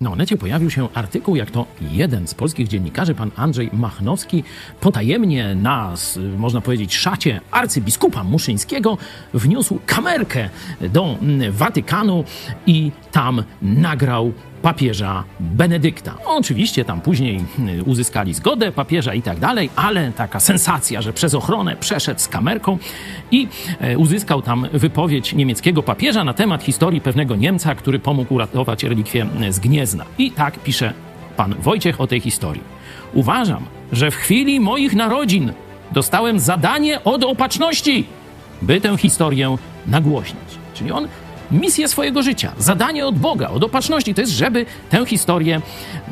Na Onecie pojawił się artykuł, jak to jeden z polskich dziennikarzy, pan Andrzej Machnowski, potajemnie na, można powiedzieć, szacie arcybiskupa Muszyńskiego wniósł kamerkę do Watykanu i tam nagrał papieża Benedykta. Oczywiście tam później mm, uzyskali zgodę papieża i tak dalej, ale taka sensacja, że przez ochronę przeszedł z kamerką i e, uzyskał tam wypowiedź niemieckiego papieża na temat historii pewnego Niemca, który pomógł uratować relikwię e, z Gniezna. I tak pisze pan Wojciech o tej historii. Uważam, że w chwili moich narodzin dostałem zadanie od opatrzności, by tę historię nagłośnić. Czyli on misję swojego życia, zadanie od Boga, od opatrzności, to jest, żeby tę historię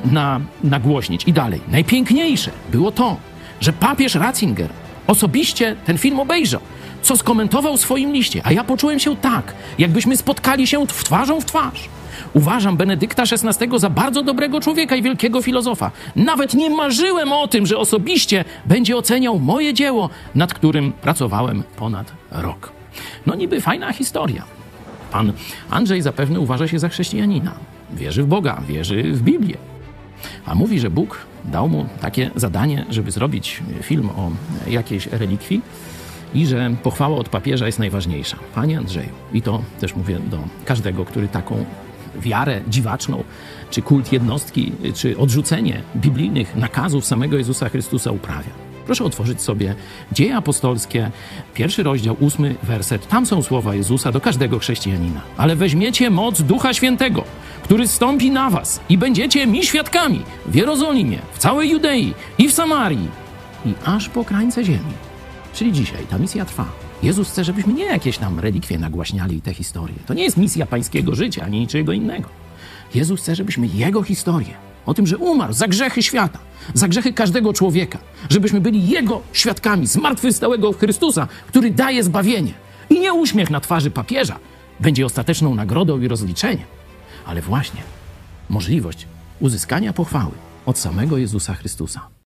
na, nagłośnić. I dalej. Najpiękniejsze było to, że papież Ratzinger osobiście ten film obejrzał, co skomentował w swoim liście, a ja poczułem się tak, jakbyśmy spotkali się w twarzą w twarz. Uważam Benedykta XVI za bardzo dobrego człowieka i wielkiego filozofa. Nawet nie marzyłem o tym, że osobiście będzie oceniał moje dzieło, nad którym pracowałem ponad rok. No niby fajna historia. Pan Andrzej zapewne uważa się za chrześcijanina. Wierzy w Boga, wierzy w Biblię. A mówi, że Bóg dał mu takie zadanie, żeby zrobić film o jakiejś relikwii i że pochwała od papieża jest najważniejsza. Panie Andrzeju, i to też mówię do każdego, który taką wiarę dziwaczną, czy kult jednostki, czy odrzucenie biblijnych nakazów samego Jezusa Chrystusa uprawia. Proszę otworzyć sobie Dzieje Apostolskie, pierwszy rozdział, ósmy werset. Tam są słowa Jezusa do każdego chrześcijanina. Ale weźmiecie moc Ducha Świętego, który stąpi na was i będziecie mi świadkami w Jerozolimie, w całej Judei i w Samarii i aż po krańce ziemi. Czyli dzisiaj ta misja trwa. Jezus chce, żebyśmy nie jakieś tam relikwie nagłaśniali te historie. To nie jest misja pańskiego życia, ani niczego innego. Jezus chce, żebyśmy Jego historię, o tym, że umarł za grzechy świata, za grzechy każdego człowieka, żebyśmy byli Jego świadkami, zmartwychwstałego Chrystusa, który daje zbawienie. I nie uśmiech na twarzy papieża będzie ostateczną nagrodą i rozliczeniem, ale właśnie możliwość uzyskania pochwały od samego Jezusa Chrystusa.